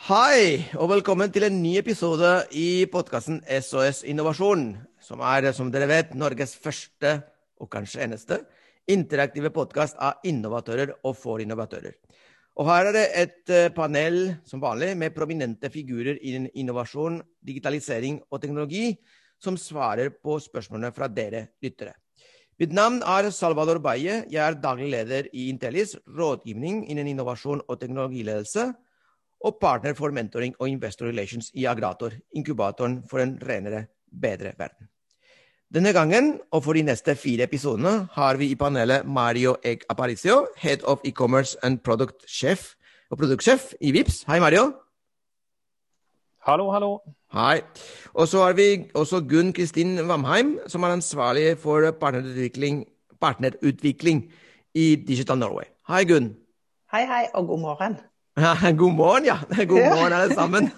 Hei, og velkommen til en ny episode i podkasten SOS Innovasjon, som er, som dere vet, Norges første, og kanskje eneste, interaktive podkast av innovatører og for innovatører. Og her er det et eh, panel, som vanlig, med prominente figurer innen innovasjon, digitalisering og teknologi, som svarer på spørsmålene fra dere lyttere. Mitt navn er Salvador Baye. Jeg er daglig leder i Intellis, rådgivning innen innovasjon og teknologiledelse, og partner for mentoring og investor relations i Agrator, inkubatoren for en renere, bedre verden. Denne gangen, og for de neste fire episodene, har vi i panelet Mario Egg Aparicio, Head of E-commerce and Product Chef og produktsjef i Vips. Hei, Mario. Hallo, hallo. Hei. Og så har vi også Gunn Kristin Vamheim, som er ansvarlig for partnerutvikling, partnerutvikling i Digital Norway. Hei, Gunn. Hei, hei, og god morgen. God morgen, ja. God morgen, alle sammen.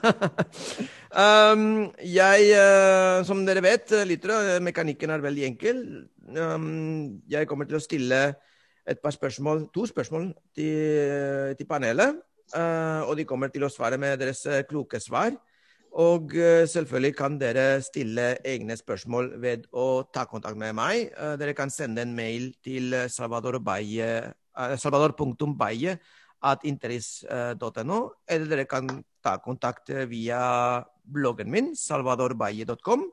um, jeg, uh, som dere vet, lyttere, mekanikken er veldig enkel. Um, jeg kommer til å stille et par spørsmål, to spørsmål til, til panelet. Uh, og de kommer til å svare med deres kloke svar. Og uh, selvfølgelig kan dere stille egne spørsmål ved å ta kontakt med meg. dere kan sende en mail til salvador.baye salvador at interis.no, eller dere kan ta kontakt via bloggen min, salvadorbaye.com.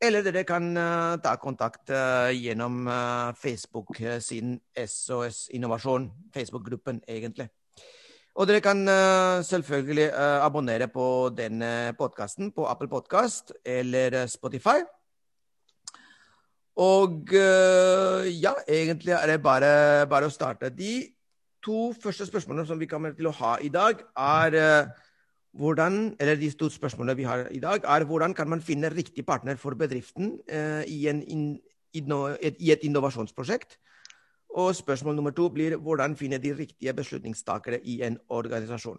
Eller dere kan uh, ta kontakt gjennom uh, Facebook-siden SOS Innovasjon. Facebook-gruppen, egentlig. Og dere kan selvfølgelig abonnere på denne podkasten på Apple Podkast eller Spotify. Og ja, egentlig er det bare, bare å starte. De to første spørsmålene som vi kommer til å ha i dag, er hvordan, eller de to spørsmålene vi har i dag, er hvordan kan man finne riktig partner for bedriften eh, i, en, in, et, i, et, innovasjonsprosjekt? Og spørsmål nummer to blir hvordan finne de riktige beslutningstakere i en organisasjon.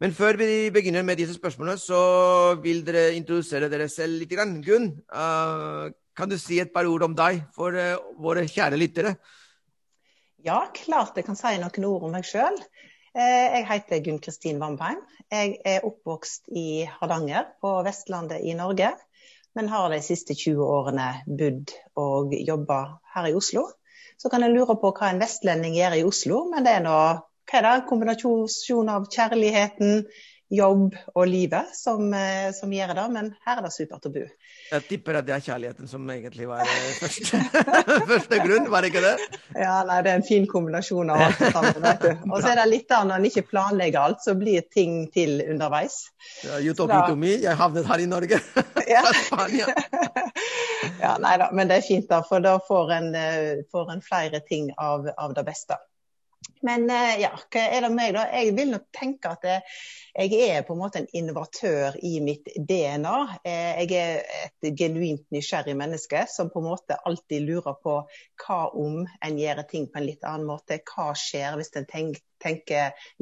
Men før vi begynner med disse spørsmålene, så vil dere introdusere dere selv litt. Gunn, uh, kan du si et par ord om deg for uh, våre kjære lyttere? Ja, klart jeg kan si noen ord om meg sjøl. Jeg heter Gunn Kristin Vambein. Jeg er oppvokst i Hardanger på Vestlandet i Norge. Men har de siste 20 årene bodd og jobba her i Oslo. Så kan en lure på hva en vestlending gjør i Oslo, men det er nå hva er det? kombinasjon av kjærligheten, jobb og livet som, eh, som, gjør det. Men her er det supert å bo. Jeg tipper at det er kjærligheten som egentlig var første, første grunn, var det ikke det? Ja, nei, det er en fin kombinasjon av alt sammen. vet du. Og så er det litt av når en ikke planlegger alt, så blir ting til underveis. Ja, Utopi to me, jeg havnet her i Norge. Ja. ja, nei da, men det er fint, da, for da får en, eh, får en flere ting av, av det beste. Men eh, ja, hva er det meg, da? Jeg vil nok tenke at jeg er på en måte en innovatør i mitt DNA. Eh, jeg er et genuint nysgjerrig menneske som på en måte alltid lurer på hva om en gjør ting på en litt annen måte. Hva skjer hvis en tenker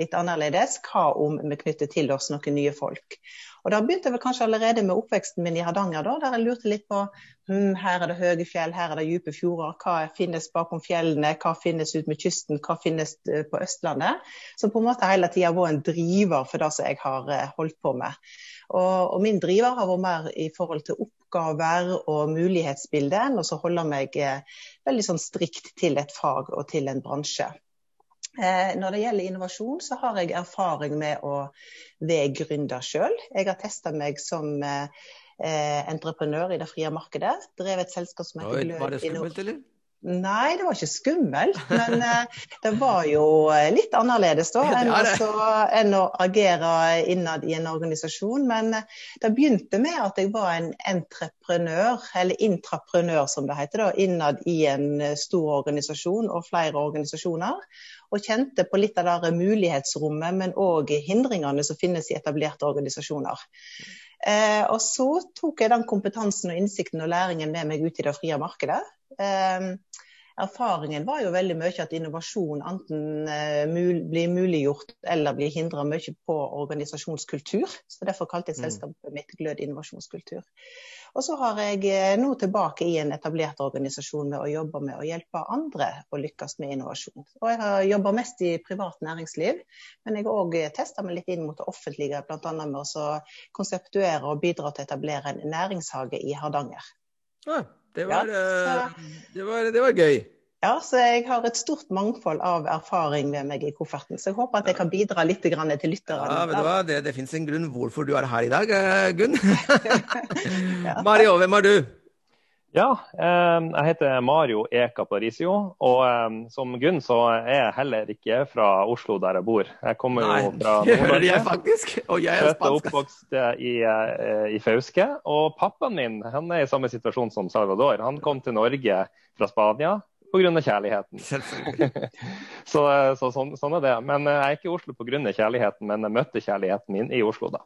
litt annerledes? Hva om vi knytter til oss noen nye folk? Og Da begynte jeg kanskje allerede med oppveksten min i Hardanger, da, der jeg lurte litt på hm, her er det høye fjell, her er det dype fjorder. Hva finnes bakom fjellene, hva finnes ut med kysten, hva finnes eh, på Østlandet? Som på en måte hele tida var en driver for det som jeg har eh, holdt på med. Og, og, min driver har vært mer i forhold til oppgaver og mulighetsbildet enn å holde meg eh, veldig sånn strikt til et fag og til en bransje. Eh, når det gjelder innovasjon, så har jeg erfaring med å være gründer sjøl. Jeg har testa meg som eh, entreprenør i det frie markedet. Drevet et selskap som heter Glød. Var det skummelt, eller? Nei, det var ikke skummelt. Men eh, det var jo eh, litt annerledes da enn, også, enn, å agere innad i en organisasjon. Men eh, det begynte med at jeg var en entreprenør, eller intraprenør som det heter, da, innad i en stor organisasjon og flere organisasjoner. Og kjente på litt av det mulighetsrommet, men òg hindringene som finnes i etablerte organisasjoner. Eh, og så tok jeg den kompetansen og innsikten og læringen med meg ut i det frie markedet. Eh, erfaringen var jo veldig mye at innovasjon enten mul blir muliggjort eller blir hindra mye på organisasjonskultur. Så Derfor kalte jeg mm. selskapet mitt Glød innovasjonskultur. Og så har jeg uh, nå tilbake i en etablert organisasjon med å jobbe med å hjelpe andre å lykkes med innovasjon. Og jeg har jobba mest i privat næringsliv, men jeg har òg testa meg litt inn mot det offentlige, bl.a. med å konseptuere og bidra til å etablere en næringshage i Hardanger. Ja, det var, ja, så, det, var, det var, gøy. Ja, så jeg har et stort mangfold av erfaring med meg i kofferten. Så jeg håper at jeg kan bidra litt til lytterne. Ja, vet du hva? Det, det fins en grunn hvorfor du er her i dag, eh, Gunn. Mario, hvem er du? Ja, eh, jeg heter Mario Eka Parisio. Og eh, som Gunn så er jeg heller ikke fra Oslo, der jeg bor. Jeg kommer Nei, jo fra Nord-Norge. faktisk. Og jeg er spansk. oppvokst i, eh, i, Fauske. Og pappaen min han er i samme situasjon som Salvador. Han kom til Norge fra Spania pga. kjærligheten. så, så sånn, sånn, er det. Men jeg er ikke i Oslo pga. kjærligheten, men jeg møtte kjærligheten min i Oslo, da.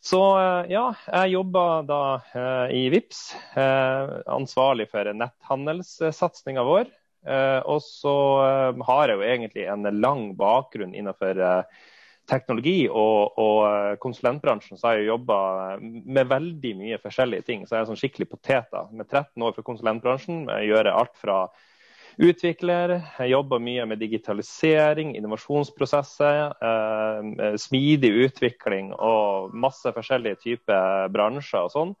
Så eh, ja, jeg jobba da eh, i VIPS, eh, ansvarlig for netthandelssatsinga vår. Og så har jeg jo egentlig en lang bakgrunn innenfor teknologi og, og konsulentbransjen. Så har jeg jobba med veldig mye forskjellige ting. Så jeg er sånn skikkelig potet. Med 13 år fra konsulentbransjen. Jeg gjør alt fra utvikler. Jobber mye med digitalisering, innovasjonsprosesser, eh, smidig utvikling og masse forskjellige typer bransjer og sånn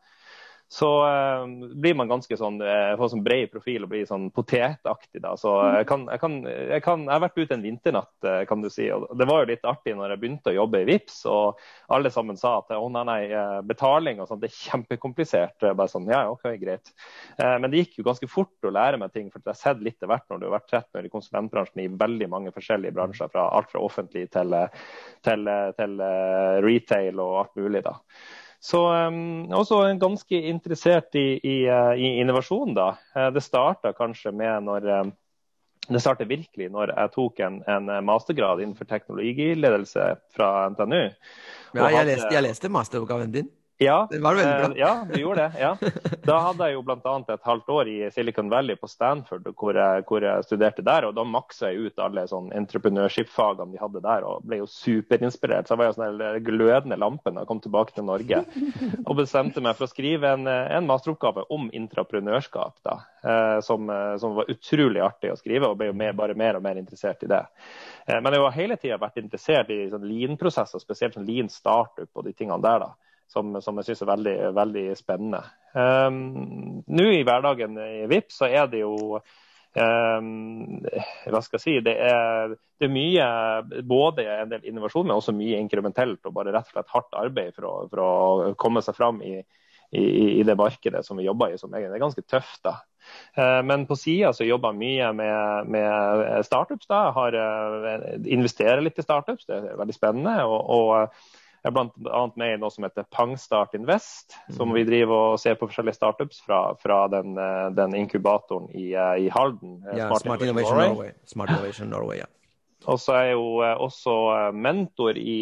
så uh, blir man ganske sånn uh, får sånn bred profil og blir sånn potetaktig. da, så jeg, kan, jeg, kan, jeg, kan, jeg har vært ute en vinternatt, kan du si. og Det var jo litt artig når jeg begynte å jobbe i VIPS, og alle sammen sa at å nei, nei, betaling og sånt, det er kjempekomplisert. bare sånn, ja, ok, greit. men det gikk jo ganske fort å lære meg ting, for jeg har sett litt av hvert når du har vært 13 år i konsulentbransjen i veldig mange forskjellige bransjer, fra alt fra offentlig til, til, til retail og alt mulig. da. Så um, også ganske interessert i, i, uh, i innovasjon, da. Uh, det starta kanskje med når um, det startet virkelig når jeg tok en, en mastergrad innenfor teknologiledelse fra NTNU. Ja, jeg, leste, jeg leste masteroppgaven din. Ja, det var veldig bra. Eh, ja, du gjorde det. ja. Da hadde jeg jo bl.a. et halvt år i Silicon Valley på Stanford, hvor jeg, hvor jeg studerte der. og Da maksa jeg ut alle sånn entreprenørskipfagene de hadde der, og ble jo superinspirert. Så jeg var jo sånn glødende lampe da jeg kom tilbake til Norge. Og bestemte meg for å skrive en, en masteroppgave om intraprenørskap, da, eh, som, som, var utrolig artig å skrive, og ble jo mer, bare mer og mer interessert i det. Eh, men jeg har hele tida vært interessert i sånn lean-prosesser, spesielt sånn lean startup og de tingene der. da som, som jeg syns er veldig, veldig spennende. Um, Nå i hverdagen i VIP så er det jo um, hva skal jeg si, det er, det er, mye både en del innovasjon, men også mye inkrementelt og bare rett og slett hardt arbeid for å, for å komme seg fram i, i, i, det markedet som vi jobber i, som er ganske tøft. da. Uh, men på sida så jobber jeg mye med, med startups. da, har uh, investerer litt i startups, det er veldig spennende. og, og jeg er bl.a. med i noe som heter Pangstart Invest, som vi driver og ser på forskjellige startups fra, fra den, eh, den, inkubatoren i, eh, i Halden. Eh, ja, Smart, Smart, Innovation, Norway. Norway. Smart Innovation Norway, ja. Og så er jeg jo også mentor i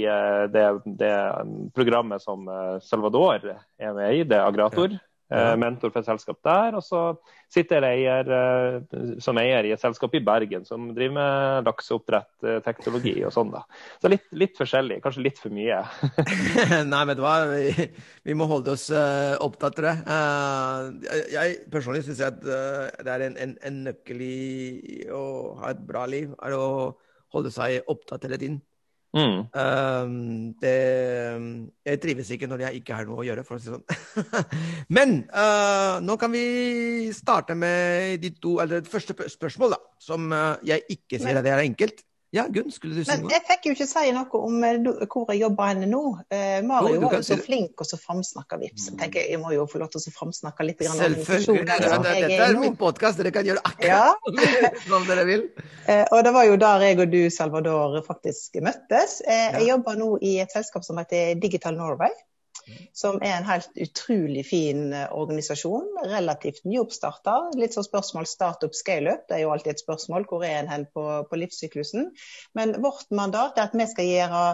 det, det, programmet som Salvador er med i, det Agrator. Ja. Ja. mentor for et selskap der. Og så sitter jeg eier, eh, som eier i et selskap i Bergen som driver med lakseoppdrett, eh, teknologi og sånn. da. Så litt, litt, forskjellig, kanskje litt for mye. Nei, vet du hva, vi, vi må holde oss uh, opptatt, tror jeg. Jeg personlig syns at uh, det er en, en, en nøkkel i å ha et bra liv, er å holde seg opptatt hele tiden. Mm. Uh, det, jeg trives ikke når jeg ikke har noe å gjøre, for å si det sånn. Men uh, nå kan vi starte med de to, eller det første spørsmål, da, som uh, jeg ikke sier at det er enkelt. Ja, Gunn, skulle du si noe? Men jeg fikk jo ikke si noe om eh, hvor jeg jobber henne nå. Eh, Mario var jo så flink og så framsnakker Vips. Jeg tenker jeg må jo få lov til å framsnakke litt. Selvfølgelig. Ja, dette er min podkast, dere kan gjøre akkurat ja. som dere vil. Eh, og det var jo der jeg og du, Salvador, faktisk møttes. Eh, jeg jobber nå i et selskap som heter Digital Norway som er en helt utrolig fin eh, organisasjon. Relativt nyoppstarta. Litt sånn spørsmål startup scale-up, det er jo alltid et spørsmål. Hvor er en hen på, på livssyklusen? Men vårt mandat er at vi skal, gjøre,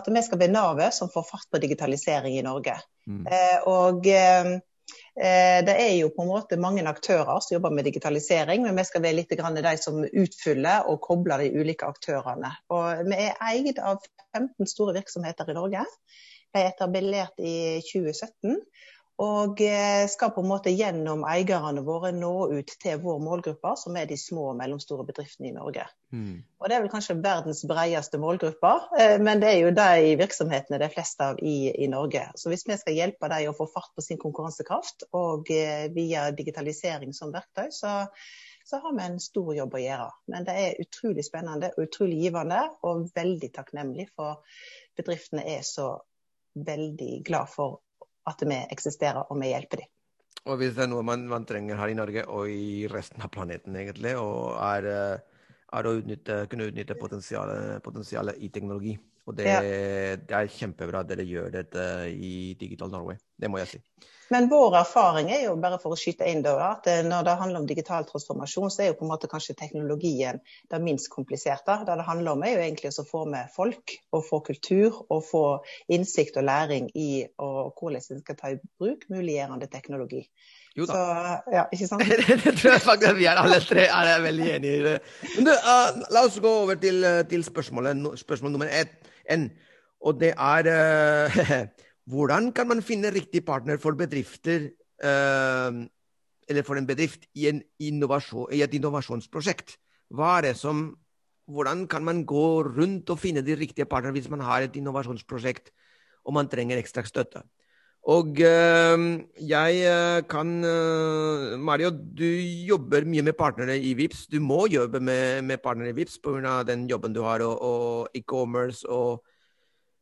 at vi skal være navet som får fart på digitalisering i Norge. Mm. Eh, og eh, Eh, det er jo på en måte mange aktører som jobber med digitalisering, men vi skal være litt de som utfyller og kobler de ulike aktørene. Og vi er eid av 15 store virksomheter i Norge. Er etablert i 2017. Og eh, skal på en måte gjennom eierne våre nå ut til vår målgruppe, som er de små og mellomstore bedriftene i Norge. Mm. Og Det er vel kanskje verdens bredeste målgruppe, eh, men det er jo de virksomhetene det er flest av i, i, Norge. Så hvis vi skal hjelpe dem å få fart på sin konkurransekraft, og eh, via digitalisering som verktøy, så, så har vi en stor jobb å gjøre. Men det er utrolig spennende og utrolig givende, og veldig takknemlig for bedriftene er så veldig glad for at vi eksisterer, og vi hjelper dem. Og hvis det er noe man, man, trenger her i Norge og i resten av planeten, egentlig, og er, eh, er å utnytte, kunne utnytte potensialet, potensialet i teknologi. Og det, ja. det, er kjempebra at dere gjør dette i Digital Norway. Det må jeg si. Men vår erfaring er jo bare for å skyte inn da, at eh, når det handler om digital transformasjon, så er jo på en måte kanskje teknologien det minst kompliserte. Det det handler om er jo egentlig å få med folk, og få kultur og få innsikt og læring i og hvordan en skal ta i bruk muliggjørende teknologi. Jo da. Så, ja, ikke sant? det tror jeg faktisk vi er alle tre er veldig enige i. Men du, uh, la oss gå over til, eh, til spørsmålet, spørsmål nummer én. Og det er uh, Hvordan kan man finne riktig partner for bedrifter, uh, eller for en bedrift, i, en i, et innovasjonsprosjekt? Hva er det som Hvordan kan man gå rundt og finne de riktige partnerne hvis man har et innovasjonsprosjekt og man trenger ekstra støtte? Og øh, jeg eh, kan øh, Mario, du jobber mye med partnere i VIPS. Du må jobbe med, med partnere i VIPS pga. den jobben du har, og, og e-commerce og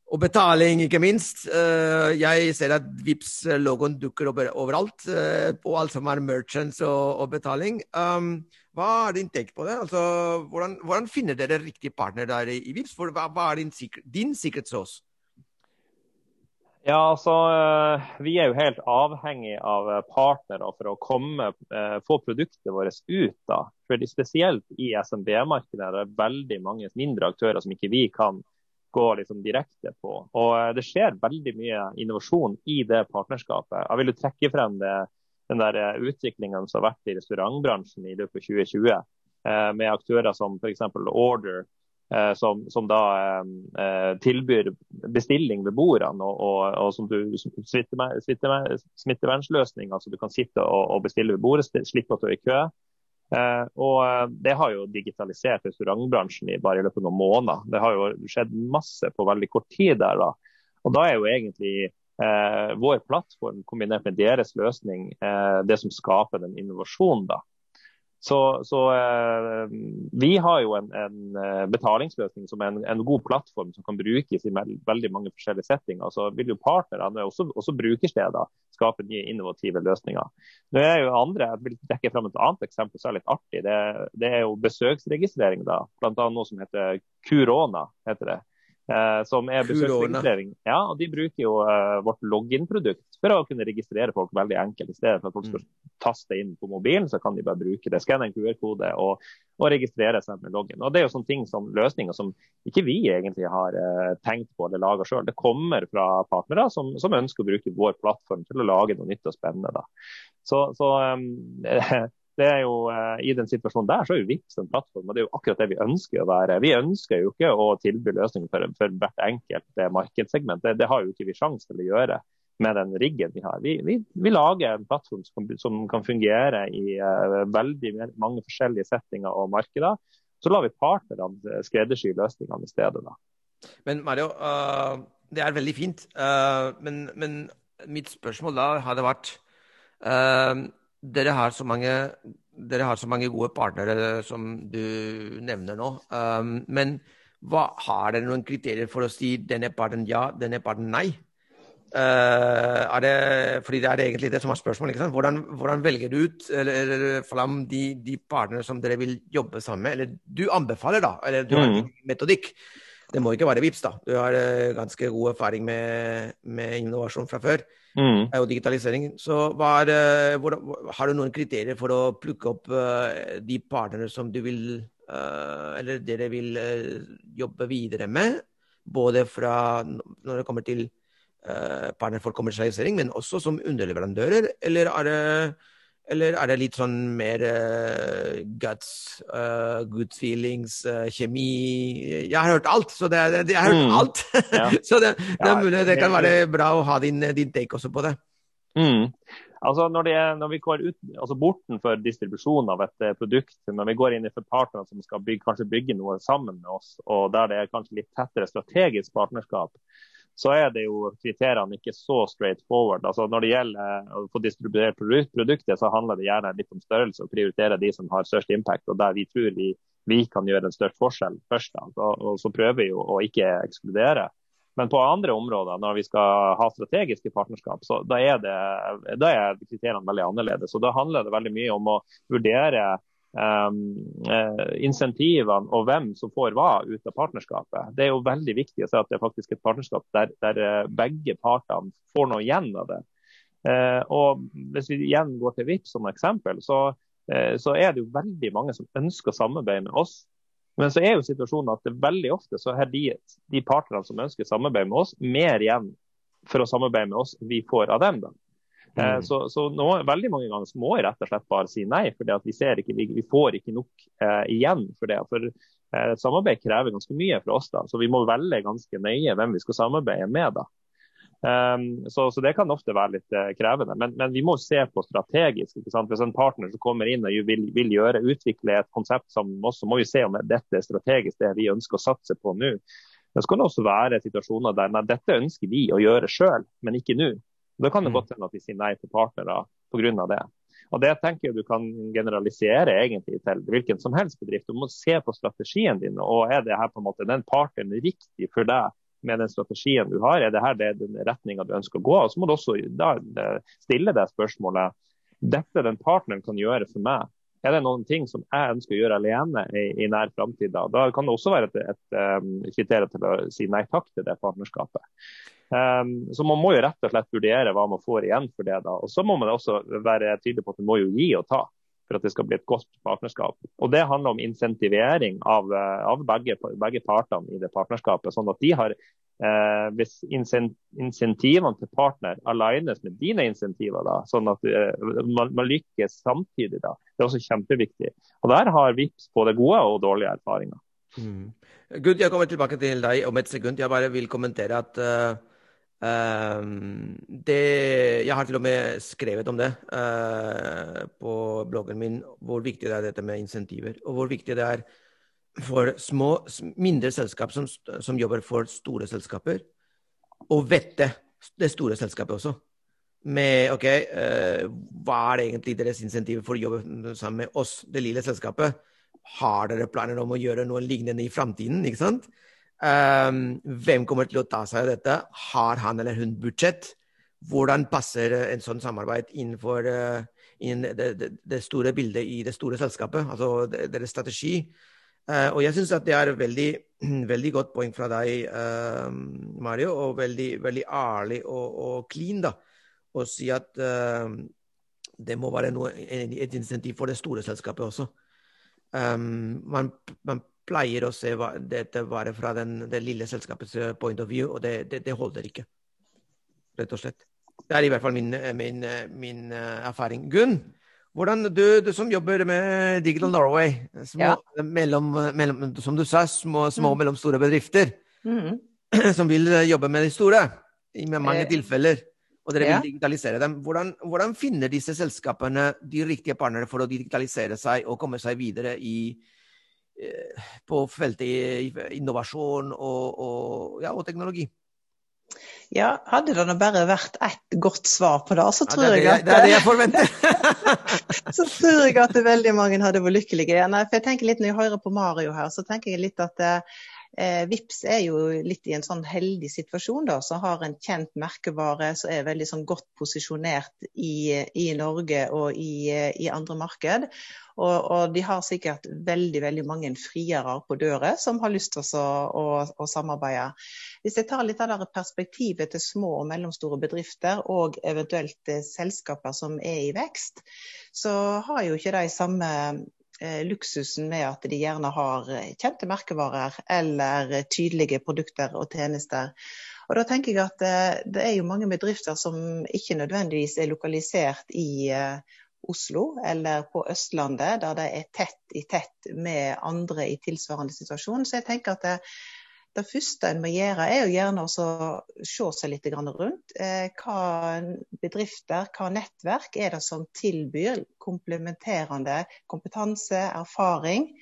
og betaling, ikke minst. Uh, jeg ser at vips logoen dukker opp overalt, på alt som er merchants og, og betaling. Um, hva er din take på det? Altså, hvordan, hvordan, finner dere riktig partner der i, Vips? Hva, hva, er din, din secret sauce? Ja, altså, eh, Vi er jo helt avhengig av partnere for å komme, få produktet vårt ut. da. Fordi Spesielt i SMB-markedet er det veldig mange mindre aktører som ikke vi kan gå liksom direkte på. Og eh, Det skjer veldig mye innovasjon i det partnerskapet. Jeg vil jo trekke frem det, den der eh, utviklingen som har vært i restaurantbransjen i løpet av 2020, eh, med aktører som f.eks. Order, som, som, da eh, tilbyr bestilling ved bordene, og, og, og som du smittevernløsninger, så du kan sitte og, og bestille ved bordet, slippe å stå i kø. Eh, og eh, Det har jo digitalisert restaurantbransjen i bare i løpet av noen måneder. Det har jo skjedd masse på veldig kort tid der. da. Og da er jo egentlig eh, vår plattform kombinert med deres løsning eh, det som skaper den innovasjonen. da. Så, så eh, vi har jo en, en eh, betalingsløsning som er en, en, god plattform som kan brukes i veldig mange forskjellige settinger. Så vil jo partnerne, også, også brukersteder, skape nye innovative løsninger. Nå er jo andre, Jeg vil trekke fram et annet eksempel som er litt artig. Det, det er jo besøksregistrering. da, Bl.a. noe som heter Kurona. heter det. Eh, som er besøksregistrering. Ja, og De bruker jo eh, vårt login-produkt for å kunne registrere folk veldig enkelt. I stedet for at folk skal mm. taste inn på mobilen, så kan de bare bruke det. Skanne en QR-kode og, og, registrere seg med login. Og Det er jo sånne ting som løsninger som ikke vi egentlig har eh, tenkt på eller laga sjøl. Det kommer fra partnere som, som, ønsker å bruke vår plattform til å lage noe nytt og spennende. Da. Så, så um, det er jo, eh, I den situasjonen der så er jo Vipps en plattform, og det er jo akkurat det vi ønsker å være. Vi ønsker jo ikke å tilby løsninger for, for, hvert enkelt eh, markedssegment. Det, det har jo ikke vi sjanse til å gjøre med den riggen vi har. Vi, vi, vi lager en plattform som, som kan fungere i uh, veldig mange forskjellige settinger og markeder. Så lar vi partnerne skreddersy løsningene i stedet. da. Men Mario, uh, det er veldig fint. Uh, men, men, mitt spørsmål da hadde vært dere har så mange dere har så mange gode partnere som du nevner nå. Um, men hva, har dere noen kriterier for å si denne parten ja, denne parten nei? Uh, er det, fordi det er egentlig det som er spørsmålet. Hvordan, hvordan, velger du ut eller, eller fram de, de partnere som dere vil jobbe sammen med? Eller du anbefaler, da. Eller du har en mm. metodikk. Det må ikke være VIPS da. Du har uh, ganske god erfaring med, med innovasjon fra før mm. og digitalisering. Så er, hvor, har du noen kriterier for å plukke opp uh, de partnere som du vil uh, Eller dere vil jobbe videre med? Både fra når det kommer til partner for kommersialisering, men også som underleverandører? Eller er det, eller er det litt sånn mer uh, guts, uh, good feelings, kjemi Jeg har hørt alt! Så det, det, jeg har hørt mm. alt! Ja. så det, det, er mulig det kan være bra å ha din, din take også på det. Mm. Altså når, er, når, vi går ut, altså bortenfor distribusjon av et produkt, når vi går inn i for partnere som skal bygge, kanskje bygge noe sammen med oss, og der det er kanskje litt tettere strategisk partnerskap, så er det jo kriteriene ikke så straight forward. Altså når det gjelder eh, å få distribuert produktet, så handler det gjerne litt om størrelse og prioritere de som har størst impact, og der vi tror vi, vi kan gjøre en størst forskjell først. Altså, og så prøver vi jo å ikke ekskludere. Men på andre områder, når vi skal ha strategiske partnerskap, så da er, det, da er kriteriene veldig annerledes. Og Da handler det veldig mye om å vurdere insentivene og hvem som får hva ut av partnerskapet. Det er jo veldig viktig å se at det er faktisk et partnerskap der, der eh, begge partene får noe igjen av det. Uh, og Hvis vi igjen går til VIP som eksempel, så, så er det jo veldig mange som ønsker å samarbeide med oss men så er jo situasjonen at det veldig ofte så er de, de partnerne som ønsker samarbeid med oss, mer igjen for å samarbeide med oss vi får av dem. da. Eh, mm. Så, så nå, veldig mange ganger må jeg rett og slett bare si nei, for vi, vi, vi, får ikke nok eh, igjen for det. For eh, Samarbeid krever ganske mye fra oss, da, så vi må velge ganske nøye hvem vi skal samarbeide med. da. Um, så, så, det kan ofte være litt eh, krevende. Men, men, vi må se på strategisk. Hvis en partner som kommer inn og vil, vil, gjøre, utvikle et konsept sammen med oss, så må vi se om dette er strategisk det vi ønsker å satse på nå. Det skal også være situasjoner der nei, dette ønsker vi å gjøre sjøl, men ikke nå. Da kan det mm. godt hende at de sier nei til partnere pga. det. Og Det tenker jeg du kan generalisere egentlig til hvilken som helst bedrift. Du må se på strategien din. og Er det her på en måte den partneren riktig for deg med den strategien du har? Er det her det den retninga du ønsker å gå? Og så må du også da, stille deg spørsmålet dette den partneren kan gjøre for meg. Er det noen ting som jeg ønsker å gjøre alene i, i nær framtid? Da? da kan det også være et, et, et um, kriterium til å si nei takk til det partnerskapet. Um, så Man må jo rett og slett vurdere hva man får igjen for det. da. Og Så må man også være tydelig på at man må jo gi og ta for at det skal bli et godt partnerskap. Og Det handler om insentivering av, eh, av begge, begge, partene i det partnerskapet. sånn at de har, eh, Hvis insentivene til partner alignes med dine insentiver, da, sånn at eh, man, man, lykkes samtidig, da, det er også kjempeviktig. Og Der har VIPS både gode og dårlige erfaringer. Mm. Gud, jeg kommer tilbake til deg om et sekund. Jeg bare vil kommentere at uh Um, det, jeg har til og med skrevet om det uh, på bloggen min, hvor viktig det er dette med insentiver. Og hvor viktig det er for små, mindre selskap som, som jobber for store selskaper, å vette det store selskapet også. Med OK, uh, hva er egentlig deres insentiver for å jobbe sammen med oss, det lille selskapet? Har dere planer om å gjøre noe lignende i framtiden? Ikke sant? Um, hvem kommer til å ta seg av dette? Har han eller hun budsjett? Hvordan passer en sånn samarbeid innenfor uh, innen det, det, det, store bildet i det store selskapet, altså deres strategi? Uh, og jeg syns at det er veldig, veldig godt poeng fra deg, uh, Mario, og veldig, veldig ærlig og, og, clean da, å si at det må være noe, et insentiv for det store selskapet også. Um, man, man pleier å se dette bare fra den, det lille selskapets eh, point of view, og det, det, det, holder ikke. Rett og slett. Det er i hvert fall min, eh, min, eh, min erfaring. Gunn, hvordan, du, du, som jobber med Digital Norway, små, ja. mellom, mellom, som du sa, små, små og mm. mellomstore bedrifter mm. som vil jobbe med de store, i mange eh, tilfeller, og dere ja. vil digitalisere dem. Hvordan, hvordan, finner disse selskapene de riktige partnere for å digitalisere seg og komme seg videre i, på feltet innovasjon og, og, ja, og teknologi. Ja, hadde det bare vært ett godt svar på det, så tror ja, det, jeg at Det er det jeg forventer. så tror jeg at veldig mange hadde vært lykkelige. Nei, for jeg tenker litt Når jeg hører på Mario her, så tenker jeg litt at eh, Vips er jo litt i en sånn heldig situasjon, da, som har en kjent merkevare som er veldig sånn godt posisjonert i, i Norge og i, i andre marked. Og, og, de har sikkert veldig veldig mange friere på døra som har lyst til å, å, å, samarbeide. Hvis jeg tar litt av det perspektivet til små og mellomstore bedrifter og eventuelt eh, selskaper som er i vekst, så har jo ikke de samme luksusen med at de gjerne har eh, kjente merkevarer eller tydelige produkter og tjenester. Og da tenker jeg at det, det er jo mange bedrifter som ikke nødvendigvis er lokalisert i Oslo eller på Østlandet, der de er tett i tett med andre i tilsvarende situasjon. Så jeg tenker at det, første en må gjøre, er jo gjerne å se seg litt rundt. Eh, hva bedrifter, hva nettverk er det som tilbyr komplementerende kompetanse, erfaring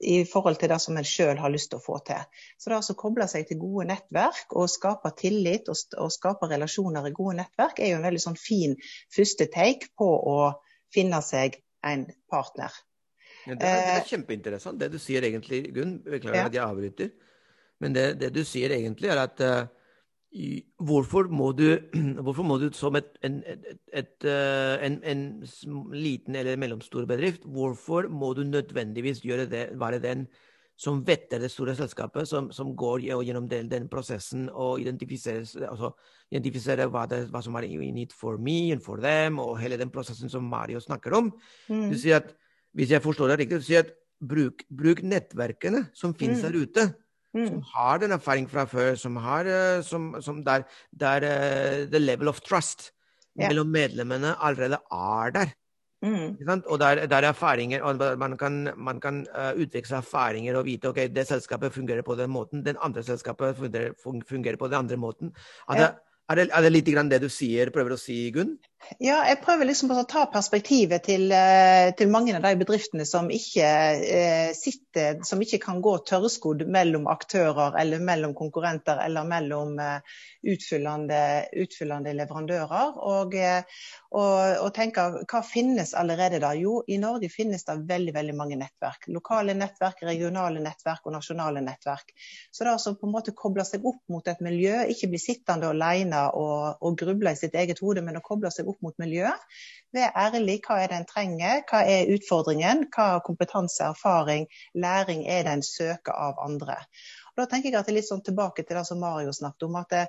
i forhold til det som en sjøl har lyst til å få til. Så det å koble seg til gode nettverk og skape tillit og, og skape relasjoner i gode nettverk, er jo en veldig sånn fin første take på å finne seg en partner. Ja, det, er, det, er, eh, kjempeinteressant det du sier egentlig, Gunn. Beklager ja. at jeg avbryter. Men det, det, du sier egentlig, er at uh, hvorfor, må du, hvorfor må du som et, en, et, et, uh, en, en, liten eller mellomstor bedrift, hvorfor må du nødvendigvis det, være den som vetter det store selskapet, som, som går gjennom den, den, prosessen og identifiserer, altså, identifiserer hva, det, hva, som er in it for me and for them, og hele den prosessen som Mario snakker om. Mm. Du sier at, Hvis jeg forstår deg riktig, du sier at bruk, bruk nettverkene som finnes mm. der ute. Mm. Som har den erfaring fra før, som har eh, som, som der, der uh, the level of trust yeah. mellom medlemmene allerede er der. Mm. Og der, der erfaringer, og man kan, man kan uh, utveksle erfaringer og vite ok, det selskapet fungerer på den måten, den andre selskapet fungerer, fungerer på den andre måten. At ja. Er det, er det litt det du sier, prøver å si, Gunn? Ja, jeg prøver liksom å ta perspektivet til, eh, til mange av de bedriftene som ikke eh, sitter, som ikke kan gå tørrskodd mellom aktører eller mellom konkurrenter eller mellom eh, utfyllende, utfyllende leverandører. Og, og, og tenke hva finnes allerede da? Jo, i Norge finnes det veldig veldig mange nettverk. Lokale nettverk, regionale nettverk og nasjonale nettverk. Så det å på en måte koble seg opp mot et miljø, ikke bli sittende alene og, og gruble i sitt eget hode, men å koble seg opp mot miljøet. Vær ærlig. Hva er det en trenger? Hva er utfordringen? Hva kompetanse, erfaring, læring er det en søker av andre? Og da tenker jeg at det er litt sånn tilbake til det som Mario snakket om. at det,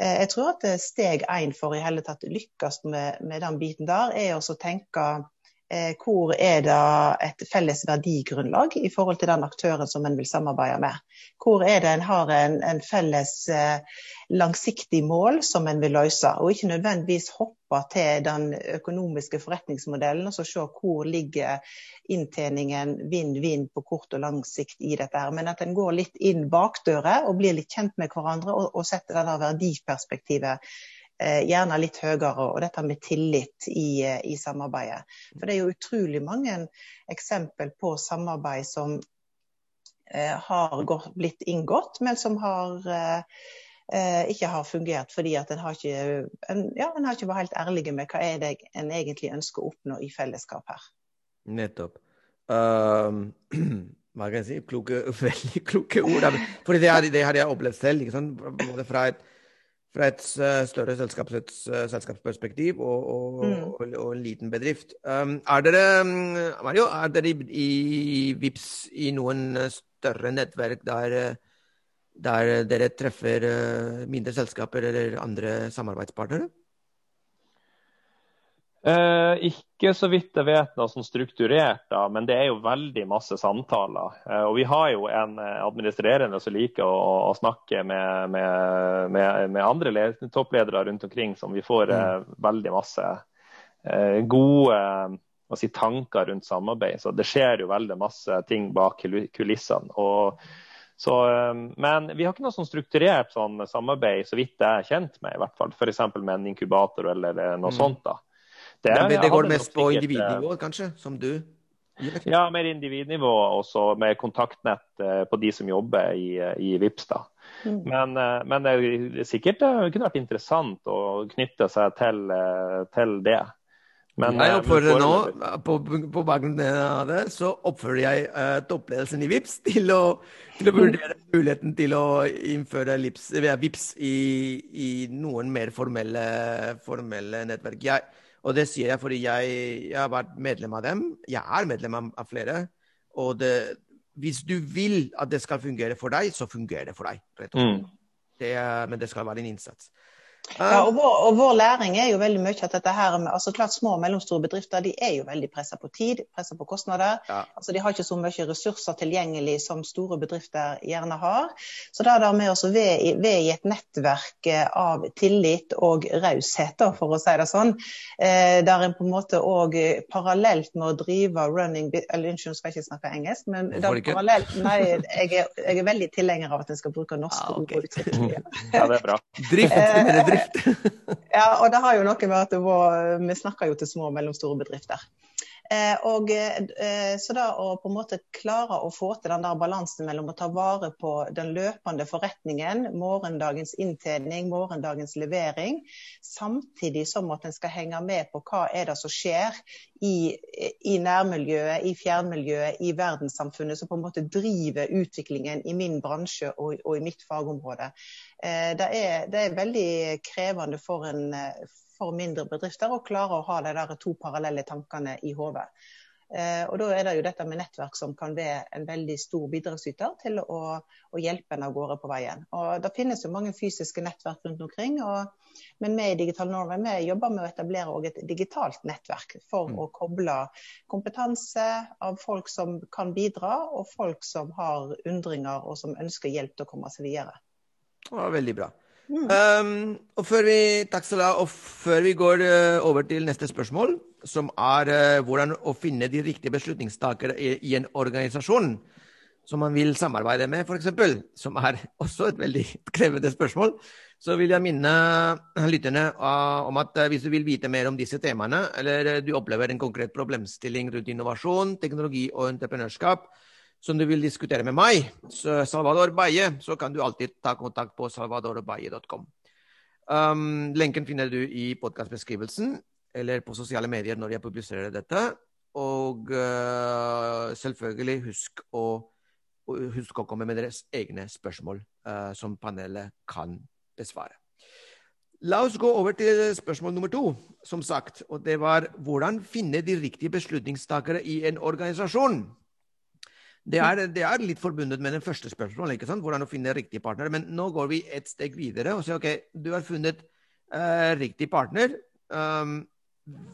eh, jeg tror at steg én for i hele tatt lykkes med, med den biten der, er å tenke hvor er det et felles verdigrunnlag i forhold til den aktøren som en vil samarbeide med. Hvor er det en har en, en felles eh, langsiktig mål som en vil løse, og ikke nødvendigvis hoppe til den økonomiske forretningsmodellen og så se hvor ligger inntjeningen vinn-vinn på kort og lang sikt i dette. her, Men at en går litt inn bakdøra og blir litt kjent med hverandre og, og setter det verdiperspektivet Eh, gjerne litt høyere, og dette med tillit i, eh, i, samarbeidet. For det er jo utrolig mange eksempel på samarbeid som eh, har gått, blitt inngått, men som har, eh, ikke har fungert fordi at en har ikke, en, ja, en har ikke vært helt ærlig med hva er det en egentlig ønsker å oppnå i fellesskap her. Nettopp. Um, hva kan jeg si? Kloke, veldig kloke ord. For det, det har jeg opplevd selv. Ikke? Både fra et fra et eh, større eh, selskapsperspektiv og, og, mm. og, og, en liten bedrift. Um, er dere Mario, er dere i, i VIPS i noen større nettverk der, der dere treffer eh, mindre selskaper eller andre samarbeidspartnere? Eh, ikke så vidt jeg vet noe sånn strukturert, da, men det er jo veldig masse samtaler. Eh, og vi har jo en eh, administrerende som liker å, å snakke med, med, med, med andre toppledere rundt omkring, som vi får mm. veldig masse gode si, tanker rundt samarbeid. Så det skjer jo veldig masse ting bak kulissene. og så, men vi har ikke noe sånn strukturert sånn samarbeid, så vidt jeg er kjent med. i hvert fall, F.eks. med en inkubator eller noe mm. sånt. da. Det, det, det går mest på individnivå, kanskje, som du? Ja, mer individnivå også med kontaktnett eh, på de som jobber i, eh, i VIPS. da. Mm. Men, eh, men, det er sikkert det kunne vært interessant å knytte seg til, til det. Men, jeg oppfordrer nå, på, på bakgrunn av det, så oppfører jeg uh, toppledelsen i VIPS til å, til å vurdere muligheten til å innføre VIPS i, i, noen mer formelle, formelle nettverk. Jeg, og det sier jeg fordi jeg, jeg, har vært medlem av dem. Jeg er medlem av flere. Og det, hvis du vil at det skal fungere for deg, så fungerer det for deg. rett og slett. Mm. Det, men det skal være en innsats. Ja, og vår, og vår, læring er jo veldig mye at dette her med, altså klart Små og mellomstore bedrifter de er jo veldig pressa på tid, pressa på kostnader. Ja. altså De har ikke så mye ressurser tilgjengelig som store bedrifter gjerne har. Så da er det med oss ved, ved i et nettverk eh, av tillit og raushet, for å si det sånn, eh, der en på en måte òg parallelt med å drive running eller Unnskyld, skal jeg ikke snakke engelsk, men parallelt, nei, jeg er, jeg er veldig tilhenger av at en skal bruke norske ja, okay. ord. Ja, det er bra. Drift, drift ja, og det har jo noe med at var, vi snakker jo til små og mellomstore bedrifter. Eh, og, eh, så da å på en måte klare å få til den der balansen mellom å ta vare på den løpende forretningen, morgendagens inntjening, morgendagens levering, samtidig som at en skal henge med på hva er det som skjer i, i nærmiljøet, i fjernmiljøet, i verdenssamfunnet, som på en måte driver utviklingen i min bransje og, og i mitt fagområde. Eh, det er, det er, veldig krevende for en for mindre bedrifter å klare å ha de der to parallelle tankene i hodet. Eh, og Da er det jo dette med nettverk som kan være en veldig stor bidragsyter til å, å hjelpe en av gårde på veien. Og Det finnes jo mange fysiske nettverk rundt omkring. Og, men vi i Digital Norway vi jobber med å etablere et digitalt nettverk for mm. å koble kompetanse av folk som kan bidra, og folk som har undringer og som ønsker hjelp til å komme seg videre. Ja, veldig bra. Mm. Um, og før vi, ha. Og før vi går uh, over til neste spørsmål, som er uh, hvordan å finne de riktige beslutningstakere i, i, en organisasjon som man vil samarbeide med, f.eks., som er også et veldig krevende spørsmål, så vil jeg minne lytterne uh, om at hvis du vil vite mer om disse temaene, eller du opplever en konkret problemstilling rundt innovasjon, teknologi og entreprenørskap, som du vil diskutere med meg, Salvador Baye, så kan du alltid ta kontakt på salvadorbaye.com. Um, lenken finner du i podkastbeskrivelsen eller på sosiale medier når jeg publiserer dette. Og uh, selvfølgelig husk å, husk å, komme med deres egne spørsmål uh, som panelet kan besvare. La oss gå over til spørsmål nummer to, som sagt. Og det var hvordan finne de riktige beslutningstakere i en organisasjon. Det er, det er, litt forbundet med den første spørsmålet, ikke sant? hvordan å finne riktig partner. Men nå går vi et steg videre og sier OK, du har funnet uh, riktig partner. Um,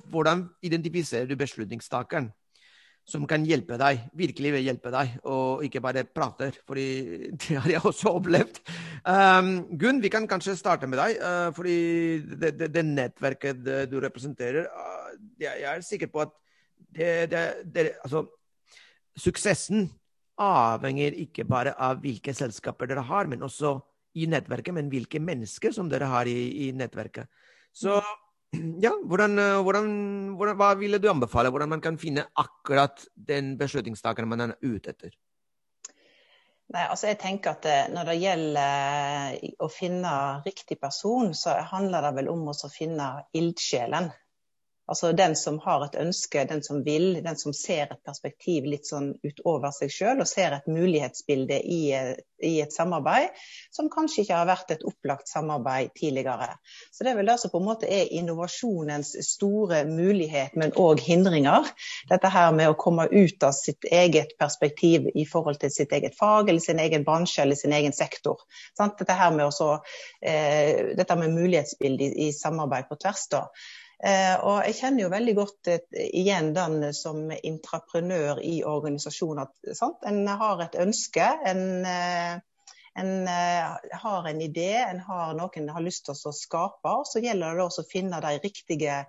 hvordan identifiserer du beslutningstakeren som kan hjelpe deg, virkelig vil hjelpe deg, og ikke bare prater? fordi det har jeg også opplevd. Um, Gunn, vi kan kanskje starte med deg. Uh, fordi det, det, det, nettverket du representerer, uh, jeg, er sikker på at det, det, altså, suksessen avhenger ikke bare av hvilke selskaper dere har, men også i nettverket, men hvilke mennesker som dere har i, i nettverket. Så ja, hvordan, hvordan, hvordan, hva ville du anbefale? Hvordan man kan finne akkurat den beslutningstakeren man er ute etter? Nei, altså jeg tenker at eh, Når det gjelder eh, å finne riktig person, så handler det vel om å finne ildsjelen. Altså den som har et ønske, den som vil, den som ser et perspektiv litt sånn utover seg sjøl og ser et mulighetsbilde i, i, et samarbeid som kanskje ikke har vært et opplagt samarbeid tidligere. Så Det er vel det som på en måte er innovasjonens store mulighet, men òg hindringer. Dette her med å komme ut av sitt eget perspektiv i forhold til sitt eget fag eller sin egen bransje eller sin egen sektor. Dette her med, også, eh, dette med mulighetsbilde i, i samarbeid på tvers. da. Eh, og jeg kjenner jo veldig godt igjen den som intraprenør i organisasjoner. Sant? En har et ønske, en, eh, en eh, har en idé, en har noen en har lyst til å skape. og Så gjelder det også å finne de riktige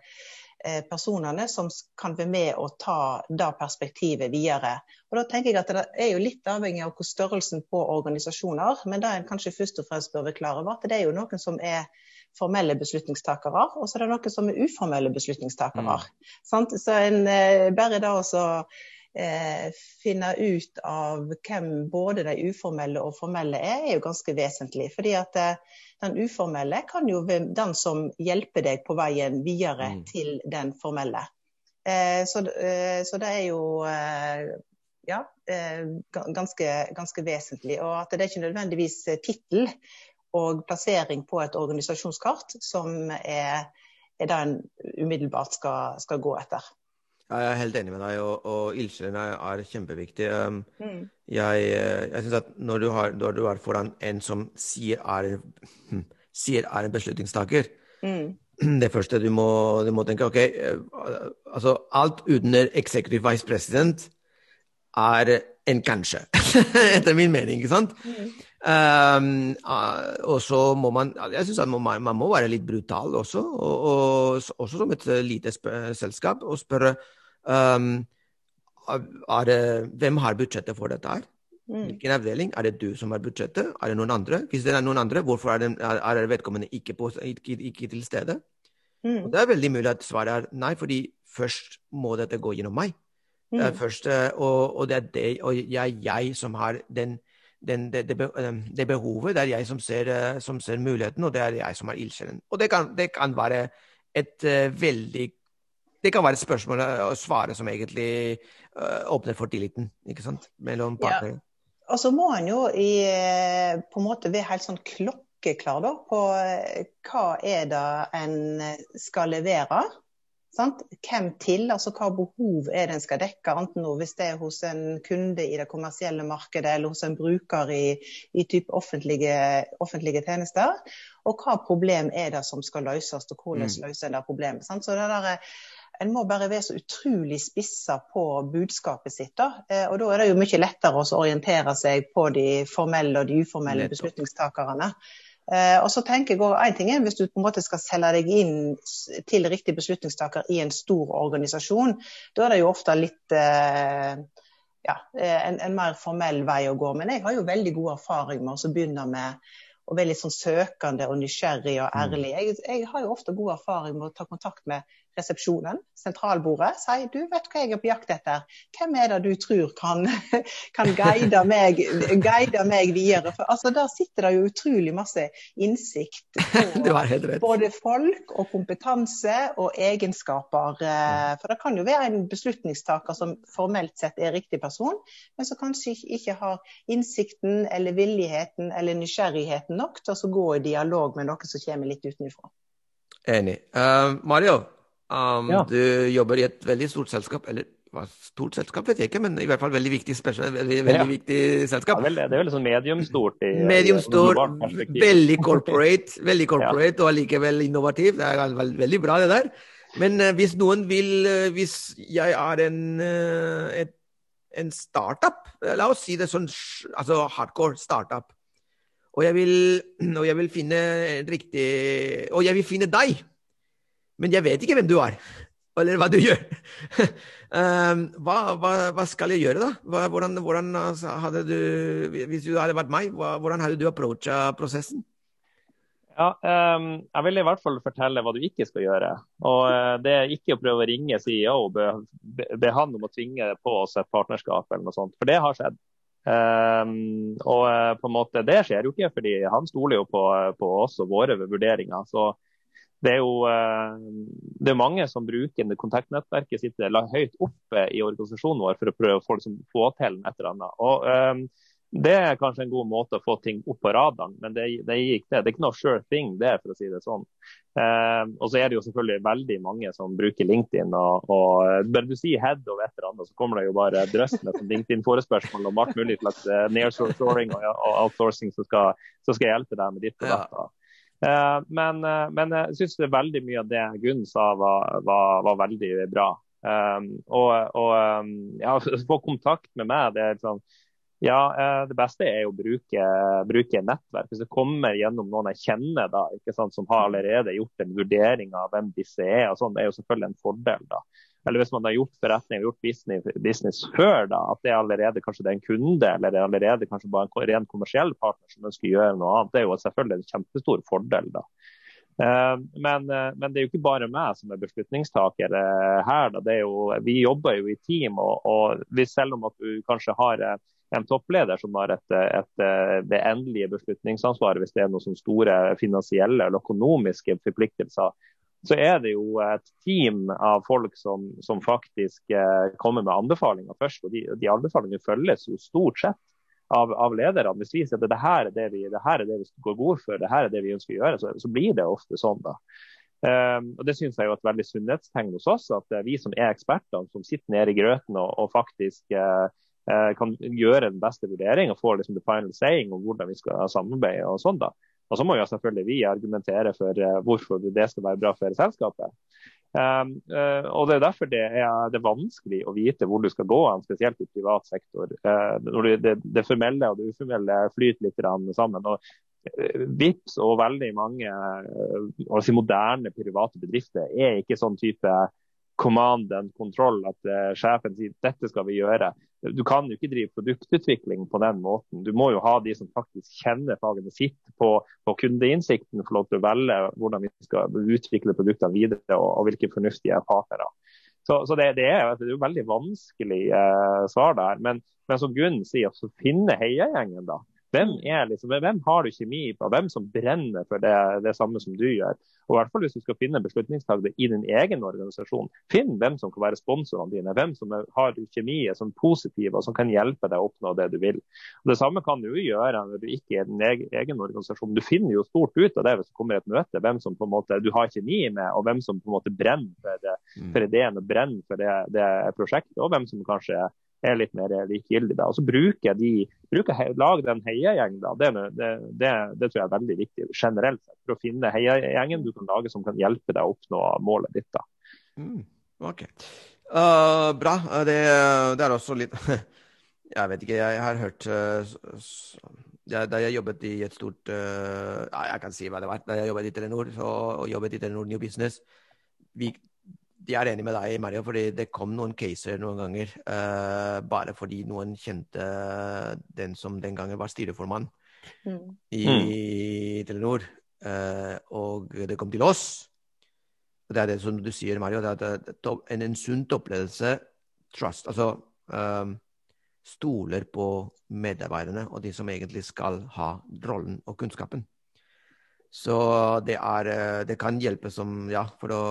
personene som kan være med og ta det perspektivet videre. Og da tenker jeg at Det er jo litt avhengig av hvor størrelsen på organisasjoner, men det en kanskje først og fremst bør være klar over, at det er jo noen som er formelle beslutningstakere, og så er det noen som er uformelle beslutningstakere. Mm. Så en eh, bare da også eh, finne ut av hvem både de uformelle og formelle er, er jo ganske vesentlig. fordi at eh, den uformelle kan jo være den som hjelper deg på veien videre mm. til den formelle. Eh, så, eh, så, det er jo eh, ja, ganske, ganske, vesentlig. Og at det er ikke nødvendigvis tittel og plassering på et organisasjonskart som er, er det en umiddelbart skal, skal, gå etter. Jeg er helt enig med deg, og, og ildsjelene er, kjempeviktige. kjempeviktig. Um, mm. Jeg, jeg syns at når du, har, når du, er foran en som sier er hm, sier er en beslutningstaker. Mm. Det første du må, du må tenke, ok, altså alt under executive vice president er en kanskje, etter min mening, ikke sant? Mm. Um, og så må man Jeg syns man, man, må være litt brutal også, og, og, også som et lite selskap, og spørre um, det, hvem har budsjettet for dette her? Mm. Hvilken avdeling? Er det du som har budsjettet? Er det noen andre? Hvis det er noen andre, hvorfor er, det, er vedkommende ikke, på, ikke, ikke, til stede? Mm. Og det er veldig mulig at svaret er nei, fordi først må dette gå gjennom meg. Det er mm. først, og, og, det er det, og jeg, jeg som har den den, det, det, det, behovet. Det er jeg som ser, eh, som ser, muligheten, og det er jeg som er ildsjelen. Og det kan, det kan, være et uh, veldig Det kan være et spørsmål å svare som egentlig åpner for tilliten ikke sant? mellom partnere. Ja. Og så må han jo i, på en måte være helt sånn klokkeklar da, på hva er det en skal levere. Sant? Hvem til, altså hva behov er det en skal dekke, enten hvis det er hos en kunde i det kommersielle markedet eller hos en bruker i, i type offentlige, offentlige, tjenester. Og hva problem er det som skal løses, og hvordan mm. løser en det problemet. Sant? Så det der, en må bare være så utrolig spissa på budskapet sitt. Da. Eh, og da er det jo mye lettere å orientere seg på de formelle og de uformelle beslutningstakerne. Eh, og så tenker jeg også, en ting er Hvis du på en måte skal selge deg inn til riktig beslutningstaker i en stor organisasjon, da er det jo ofte litt eh, ja, eh, en, en, mer formell vei å gå. Men jeg har jo veldig god erfaring med å begynne med å være litt sånn søkende og nysgjerrig og mm. ærlig. Jeg, jeg har jo ofte god erfaring med å ta kontakt med resepsjonen, sentralbordet, sier du vet hva jeg er på jakt etter. Hvem er det du tror kan, kan guide, meg, guide, meg, videre? For altså, Der sitter det jo utrolig masse innsikt på både folk og kompetanse og egenskaper. Eh, for det kan jo være en beslutningstaker som formelt sett er riktig person, men som kanskje ikke har innsikten eller villigheten eller nysgjerrigheten nok til å gå i dialog med noe som kommer litt utenfra. Enig. Uh, Mario, Um, ja. Du jobber i et veldig stort selskap, eller hva stort selskap vet jeg ikke, men i hvert fall veldig viktig, veldig, veldig ja. viktig selskap. Ja, vel, det er veldig sånn mediumstort. I, mediumstor, veldig corporate, veldig corporate og allikevel innovativ. Det er veldig, veldig bra, det der. Men uh, hvis noen vil uh, Hvis jeg er en, uh, et, en startup, la oss si det sånn altså hardcore startup, og jeg vil, og jeg vil finne riktig Og jeg vil finne deg men jeg vet ikke hvem du er, eller hva du gjør. um, hva, hva, hva, skal jeg gjøre, da? Hvordan, hvordan altså, hadde du, Hvis du hadde vært meg, hvordan hadde du approacha prosessen? Ja, um, Jeg vil i hvert fall fortelle hva du ikke skal gjøre. Og uh, Det er ikke å prøve å ringe CEO og be, be, han om å tvinge på oss et partnerskap, eller noe sånt, for det har skjedd. Um, og uh, på en måte, Det skjer jo ikke, fordi han stoler jo på, på oss og våre vurderinger. så det er jo eh, det er mange som bruker kontaktnettverket sitt høyt oppe i organisasjonen vår for å prøve å liksom, få til et eller annet. Og, um, det er kanskje en god måte å få ting opp på radaren, men det, det, gikk det. det er ikke noe sure thing, det, for å si det sånn. Um, og så er det jo selvfølgelig veldig mange som bruker LinkedIn. og, og Bare du sier head og et eller annet, så kommer det jo bare drøss med sånn LinkedIn-forespørsmål om alt mulig slags nearshoring og outsourcing som skal, som skal hjelpe deg med ditt og datt. Eh, men, eh, men, jeg syns veldig mye av det Gunn sa var, var, var veldig bra. Um, og, og ja, få kontakt med meg, det sånn ja, det beste er å bruke, bruke nettverk. Hvis det kommer gjennom noen jeg kjenner da, sant, som har allerede gjort en vurdering av hvem disse er, og sånn, det er jo selvfølgelig en fordel. da. Eller hvis man har gjort forretning gjort business, før, da, at det er allerede kanskje det er en kunde eller det er allerede kanskje bare en ren kommersiell partner som ønsker å gjøre noe annet. Det er jo selvfølgelig en kjempestor fordel. da. Eh, men, eh, men, det er jo ikke bare meg som er beslutningstaker eh, her. Da. Jo, vi jobber jo i team, og, og selv om at du kanskje har en toppleder som har et, et, det endelige beslutningsansvaret hvis det er noen store finansielle eller økonomiske forpliktelser, så er det jo et team av folk som, som faktisk eh, kommer med anbefalinger først. og De, de anbefalingene følges jo stort sett av, av lederne. Hvis vi sier at det her, er det vi, det her er det vi går god for, det her er det vi ønsker å gjøre, så, så blir det ofte sånn. da. Um, og Det synes jeg er et veldig sunnhetstegn hos oss, at uh, vi som er ekspertene, som sitter nede i grøten og, og faktisk uh, kan gjøre den beste vurdering og få liksom, the final saying om hvordan vi skal samarbeide. og sånn da Og så må jo selvfølgelig vi argumentere for hvorfor det skal være bra for selskapet. Um, uh, og Det er derfor det er, det er, vanskelig å vite hvor du skal gå, spesielt i privat sektor. Uh, når det, det, formelle og det uformelle flyter litt sammen. og uh, Vips og veldig mange si moderne private bedrifter er ikke sånn type command and control, at sjefen sier dette skal vi gjøre. Du kan jo ikke drive produktutvikling på den måten. Du må jo ha de som faktisk kjenner fagene sitt på, på kundeinnsikten, få lov til å velge hvordan vi skal utvikle produktene videre og, og hvilke fornuftige partnere. Så, så det, det, er, det, er, veldig vanskelig eh, svar der. Men, men som Gunn sier, så finne heiagjengen, da. Hvem, liksom, hvem, har du kjemi på? Hvem som brenner for det, det, samme som du gjør? Og i hvert fall Hvis du skal finne beslutningstakere i din egen organisasjon, finn hvem som kan være sponsorene dine. Hvem som har kjemi som er positive og som kan hjelpe deg å oppnå det du vil. Og Det samme kan du gjøre når du ikke er din egen, egen organisasjon. Du finner jo stort ut av det hvis det kommer et møte, hvem som på en måte du har kjemi med, og hvem som på en måte brenner for, det, mm. for ideen og brenner for det, det prosjektet, og hvem som kanskje er litt mer likegyldig. Da. Og så bruker de, bruker, Lag den heiagjengen. Det, det, det, det, tror jeg er veldig viktig generelt. For å finne heiagjengen du kan lage som kan hjelpe deg å oppnå målet ditt. Da. Mm, ok. Uh, bra. Det, det, er også litt Jeg vet ikke, jeg har hørt uh, Da jeg jobbet i et stort uh, Jeg kan si hva det var. Da jeg jobbet i Telenor så, og jobbet i Telenor New Business vi de er enig med deg, Mario, fordi det kom noen caser noen ganger uh, bare fordi noen kjente den som den gangen var styreformann mm. i mm. Telenor. Uh, og det kom til oss. Og det er det som du sier, Mario. det er En, en sunn opplevelse, trust, altså um, stoler på medarbeiderne og de som egentlig skal ha rollen og kunnskapen. Så det, er, eh, det kan hjelpe som, ja, for å,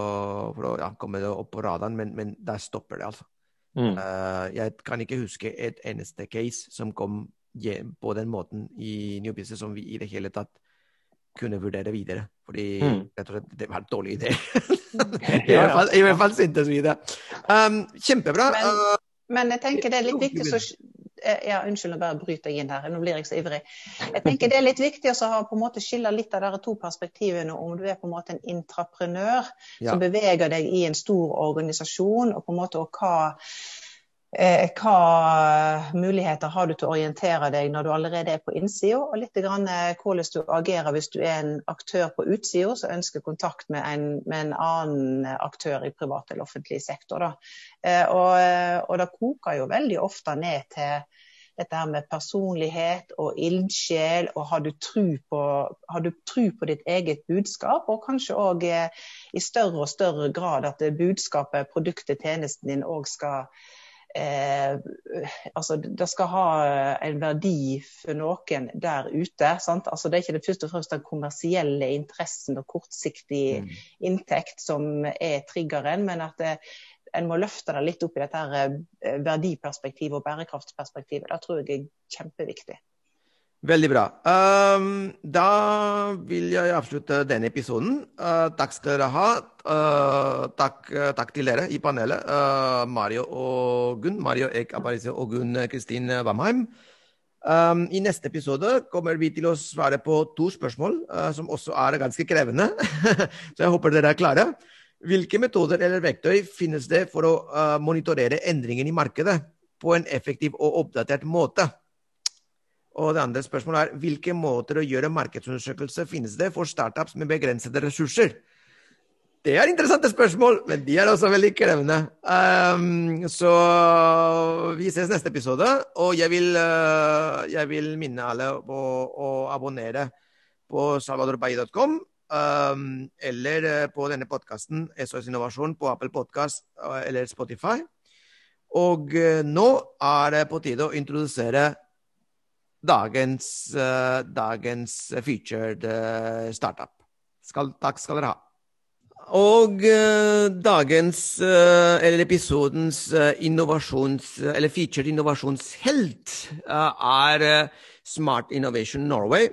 for å ja, komme opp på radaren, men, men, der stopper det, altså. Mm. Uh, jeg kan ikke huske et eneste case som kom på den måten i New Business som vi i det hele tatt kunne vurdere videre. Fordi mm. jeg tror det var en dårlig idé. I, hvert fall, I hvert fall syntes vi det. Um, kjempebra. Men, uh, men, jeg tenker det er litt viktig så Eh, ja, Unnskyld, nå bare bryter jeg inn her. Nå blir jeg så ivrig. Jeg tenker Det er litt viktig å ha, på en måte skille litt av de to perspektivene. Om du er på en måte en intraprenør ja. som beveger deg i en stor organisasjon, og på en måte og hva Eh, hva muligheter har du til å orientere deg når du allerede er på innsida, og litt grann, eh, hvordan du agerer hvis du er en aktør på utsida som ønsker kontakt med en, med en, annen aktør i privat eller offentlig sektor. Eh, og, og, det koker jo veldig ofte ned til dette her med personlighet og ildsjel, og har du tro på, tro på ditt eget budskap? Og kanskje òg i større og større grad at budskapet, produktet, tjenesten din òg skal eh, altså, det skal ha en verdi for noen der ute. Sant? Altså, det er ikke det først og fremst den kommersielle interessen og kortsiktig mm. inntekt som er triggeren, men at det, eh, en må løfte det litt opp i dette her eh, verdiperspektivet og bærekraftsperspektivet. Det tror jeg er kjempeviktig. Veldig bra. Um, da vil jeg avslutte denne episoden. Uh, takk skal dere ha. Uh, takk, takk, til dere i panelet. Uh, Mario og Gunn. Mario Ek Aparicio og Gunn Kristin Bamheim. Um, I neste episode kommer vi til å svare på to spørsmål som også er ganske krevende. Så jeg håper dere er klare. Hvilke metoder eller verktøy finnes det for å monitorere endringen i markedet på en effektiv og oppdatert måte? Og det andre spørsmålet er hvilke måter å gjøre markedsundersøkelse finnes det for startups med begrensede ressurser? Det er interessante spørsmål, men de er også veldig krevende. Um, så vi ses neste episode. Og jeg vil, uh, jeg vil minne alle på å abonnere på salvadorbay.com. Um, eller uh, på denne podkasten SOS Innovasjon på Apple Podkast uh, eller Spotify. Og nå er det på tide å introdusere dagens, uh, dagens featured uh, startup. Skal, takk skal dere ha. Og uh, dagens, eller episodens innovasjons... Eller featured innovasjonshelt er Smart Innovation Norway.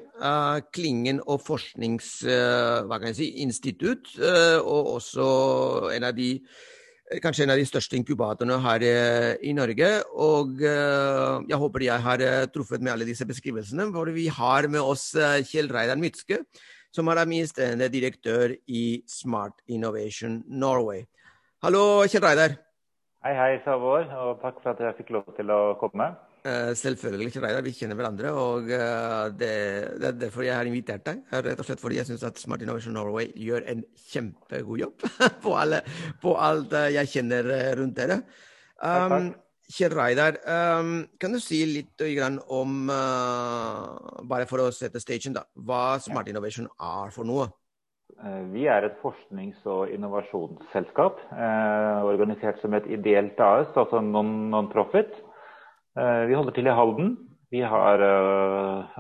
Klingen og forskningsinstitutt, si? Og også en av de kanskje en av de største inkubatorene her i Norge. Og jeg håper jeg har truffet med alle disse beskrivelsene. For vi har med oss Kjell Reidar Mytske, som er administrerende direktør i Smart Innovation Norway. Hallo, Kjell Reidar. Hei, hei, Savor, og takk for at jeg fikk lov til å komme. Uh, selvfølgelig, Reidar. Vi kjenner hverandre, og uh, det, det, er derfor jeg har invitert deg. Rett og slett fordi jeg syns at Smart Innovation Norway gjør en kjempegod jobb på, alle, på alt uh, jeg kjenner rundt dere. Um, Kjell Reidar, um, kan du si litt om, bare for å sette stagen, da, hva Smart Innovation er for noe? Eh, vi er et forsknings- og innovasjonsselskap eh, organisert som et ideelt AS, altså non-profit. Eh, vi holder til i Halden. Vi har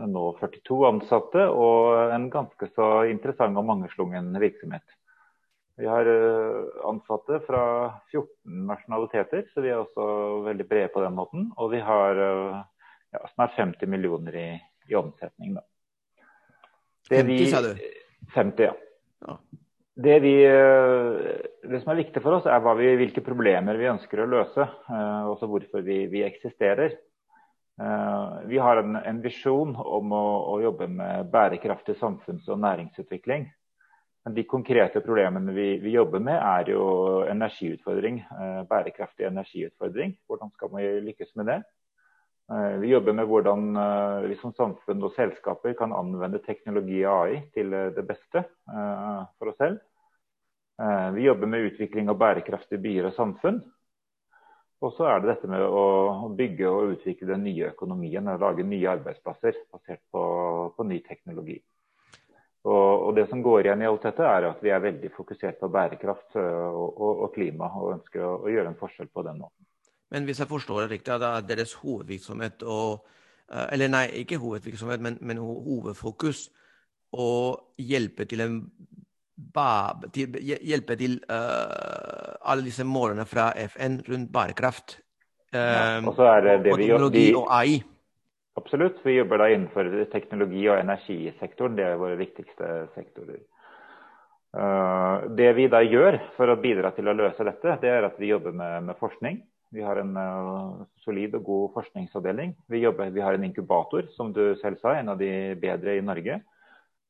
nå 42 ansatte og en ganske så interessant og mangeslungen virksomhet. Vi har ansatte fra 14 nasjonaliteter, så vi er også veldig brede på den måten. Og vi har ja, snart 50 millioner i, i omsetning. Da. Det 50, sa du? 50, ja. Det, vi, eh, det, som er viktig for oss, er vi, hvilke problemer vi ønsker å løse. Uh, også hvorfor vi, vi eksisterer. Uh, vi har en, en visjon om å, å, jobbe med bærekraftig samfunns- og næringsutvikling. Men de konkrete problemene vi, vi jobber med, er jo energiutfordring. Bærekraftig energiutfordring. Hvordan skal vi lykkes med det? Eh, vi jobber med hvordan eh, vi som samfunn og selskaper kan anvende teknologi og AI til eh, det beste for oss selv. Vi jobber med utvikling av bærekraftige byer og samfunn. Og så er det dette med å bygge og utvikle den nye økonomien og lage nye arbeidsplasser basert på, på ny teknologi. Og, og, Det som går igjen i alt dette, er at vi er veldig fokusert på bærekraft og, og, og klima, og ønsker å, å, gjøre en forskjell på den måten. Men hvis jeg forstår det riktig, da er deres hovedvirksomhet og eh, Eller nei, ikke hovedvirksomhet, men, men hovedfokus å hjelpe til en til, hjelpe til uh, alle disse målene fra FN rundt bærekraft. Um, ja, og så er det det vi gjør. De, og AI. Absolutt. Vi jobber da innenfor teknologi- og energisektoren. Det er våre viktigste sektorer. Uh, det vi da gjør for å bidra til å løse dette, det er at vi jobber med, med forskning. Vi har en uh, solid og god forskningsavdeling. Vi, jobber, vi, har en inkubator, som du selv sa, en av de bedre i Norge.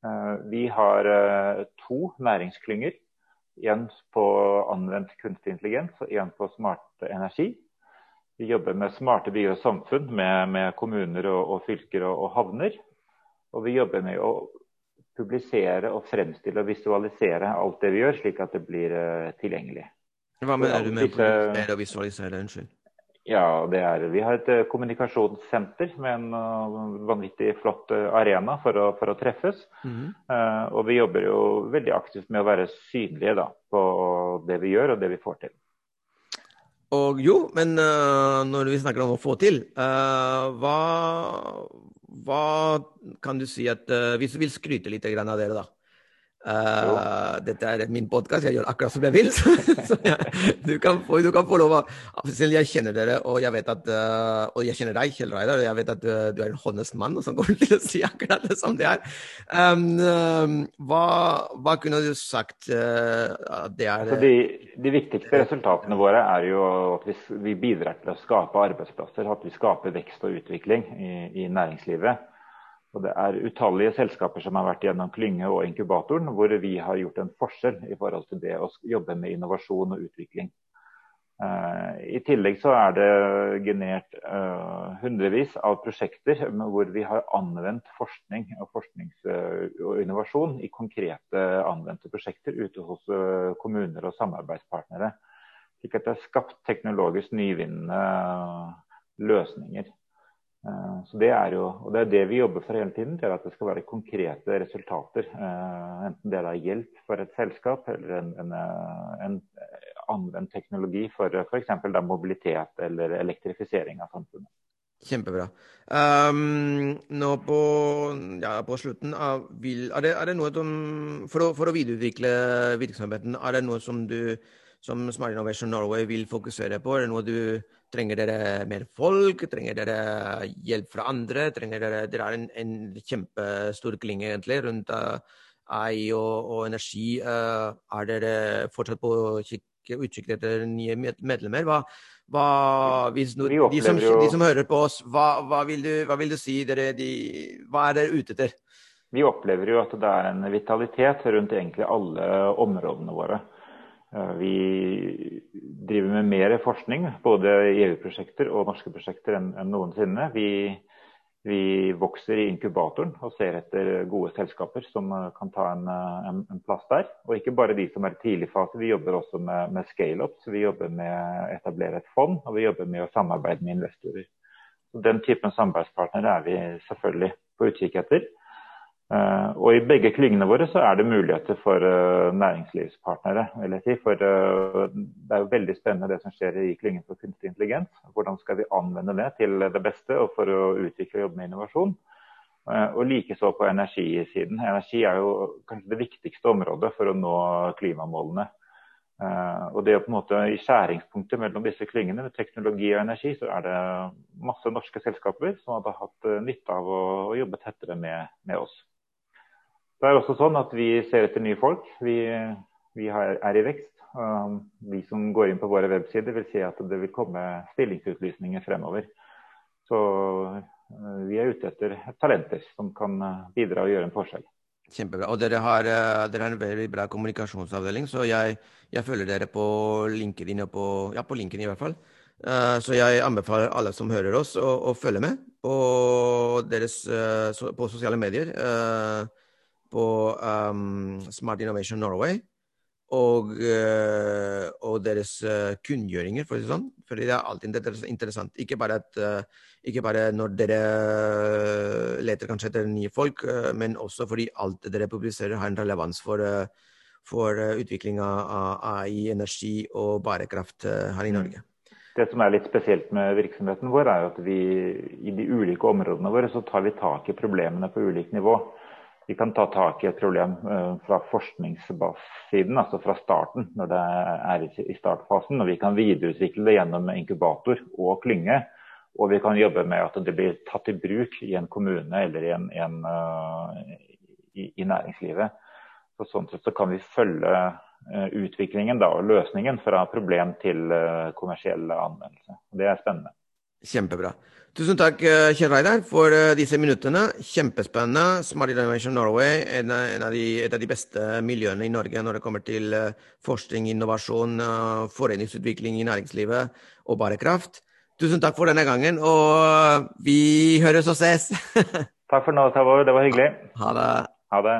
Uh, vi har uh, to næringsklynger. En på anvendt kunstig intelligens og en på smart energi. Vi jobber med smarte byer og samfunn med, med kommuner og, og fylker og, og, havner. Og vi jobber med å publisere og fremstille og visualisere alt det vi gjør, slik at det blir tilgjengelig. Hva mener du med disse... å visualisere? Unnskyld. Ja, det er Vi har et uh, kommunikasjonssenter med en uh, vanvittig flott uh, arena for å, for å treffes. Mm -hmm. og vi jobber jo veldig aktivt med å være synlige da, på det vi gjør og det vi får til. Og jo, men når vi snakker om å få til, hva, hva, kan du si at Hvis du vil skryte litt av dere, da. Uh, dette er min podkast, jeg gjør akkurat som jeg vil. så jeg, du, kan få, du, kan få, lov Selv jeg kjenner dere, og jeg vet at uh, Og jeg kjenner deg, Kjell Reidar, og jeg vet at du, du er en honest mann som kommer til å si akkurat det som det er. Um, um, hva, hva, kunne du sagt uh, det er altså de, de, viktigste resultatene våre er jo at vi, vi, bidrar til å skape arbeidsplasser, at vi skaper vekst og utvikling i, i næringslivet. Og det er utallige selskaper som har vært gjennom klynge og inkubatoren, hvor vi har gjort en forskjell i forhold til det å jobbe med innovasjon og utvikling. Uh, I tillegg så er det generert uh, hundrevis av prosjekter hvor vi har anvendt forskning og forsknings- og innovasjon i konkrete anvendte prosjekter ute hos kommuner og samarbeidspartnere. Slik at det er skapt teknologisk nyvinnende løsninger. Eh, så Det er jo, og det er det vi jobber for hele tiden, det er at det skal være konkrete resultater. Eh, enten det er hjelp for et selskap eller en, en, eh, en anvendt teknologi for f.eks. mobilitet eller elektrifisering av samfunnet. Kjempebra. Um, nå på, ja, på slutten av vil, er, det, er det noe som, for å, for å videreutvikle virksomheten, er det noe som du som Smart Innovation Norway vil fokusere på? Er det noe du Trenger dere mer folk? Trenger dere hjelp fra andre? Trenger dere, dere er en, en kjempestor klinge egentlig rundt uh, ei og, og energi. Uh, er dere fortsatt på å utkikk etter nye medlemmer. Hva, hva, hvis de, som, de, som, hører på oss, hva, hva, vil, du, hva vil, du, si? Dere, de, hva er dere ute etter? Vi opplever jo at det er en vitalitet rundt egentlig alle områdene våre. Vi driver med mer forskning, både i EU-prosjekter og norske prosjekter, enn noensinne. Vi vi vokser i inkubatoren og ser etter gode selskaper som eh, kan ta en, eh, en, en plass der. Og ikke bare de som er i tidlig fase, vi jobber også med, med scale-ups. Vi jobber med å etablere et fond, og vi jobber med å samarbeide med investorer. Den typen samarbeidspartnere er vi selvfølgelig på utkikk etter. Uh, og I begge klyngene våre så er det muligheter for uh, næringslivspartnere. vil jeg si. For uh, Det er jo veldig spennende det som skjer i klyngen for kunstig intelligens. Hvordan skal vi anvende det til det beste og for å utvikle og jobbe med innovasjon. og likeså på energisiden. Energi er jo kanskje det viktigste området for å nå klimamålene. og det er på en måte I skjæringspunktet mellom disse klyngene, med teknologi og energi, så er det masse norske selskaper som hadde hatt nytte av å jobbe tettere med, med oss. Det er også sånn at vi ser etter nye folk. Vi, vi er i vekst. Vi de som går inn på våre websider, vil si at det vil komme stillingsutlysninger fremover. Så uh, vi er ute etter talenter som kan uh, bidra og gjøre en forskjell. Kjempebra. Og dere har, uh, dere har en veldig bra kommunikasjonsavdeling, så jeg, jeg følger dere på LinkedIn, på, ja, på LinkedIn i hvert fall. Så jeg anbefaler alle som hører oss, å, å følge med på, deres, på sosiale medier på um, Smart Innovation Norway og, uh, og deres uh, kunngjøringer, for å si sånn. For det er alltid interessant. Ikke bare, at, uh, ikke bare når dere leter kanskje etter nye folk, men også fordi alt dere publiserer har en relevans for, for utviklinga av AI, energi og bærekraft her i mm. Norge. Det som er litt spesielt med virksomheten vår, er at vi i de ulike områdene våre så tar vi tak i problemene på ulikt nivå vi kan ta tak i et problem uh, fra forskningssiden, altså fra starten, når det er i startfasen. Og vi kan videreutvikle det gjennom inkubator og klynge. Og vi kan jobbe med at det blir tatt i bruk i en kommune eller i, en, en, uh, i, i næringslivet. Så sånn sett så kan vi følge uh, utviklingen da, og løsningen fra problem til kommersiell anvendelse. Det er spennende. Kjempebra. Tusen takk, eh, Kjell Reidar, for eh, disse minuttene. Kjempespennende. Smart Innovation Norway er en av de, et av de beste miljøene i Norge når det kommer til eh, forskning, innovasjon, foreningsutvikling i næringslivet og bærekraft. Tusen takk for denne gangen, og vi høres og ses. takk for nå, Tavor. Det var hyggelig. Ha det. Ha det.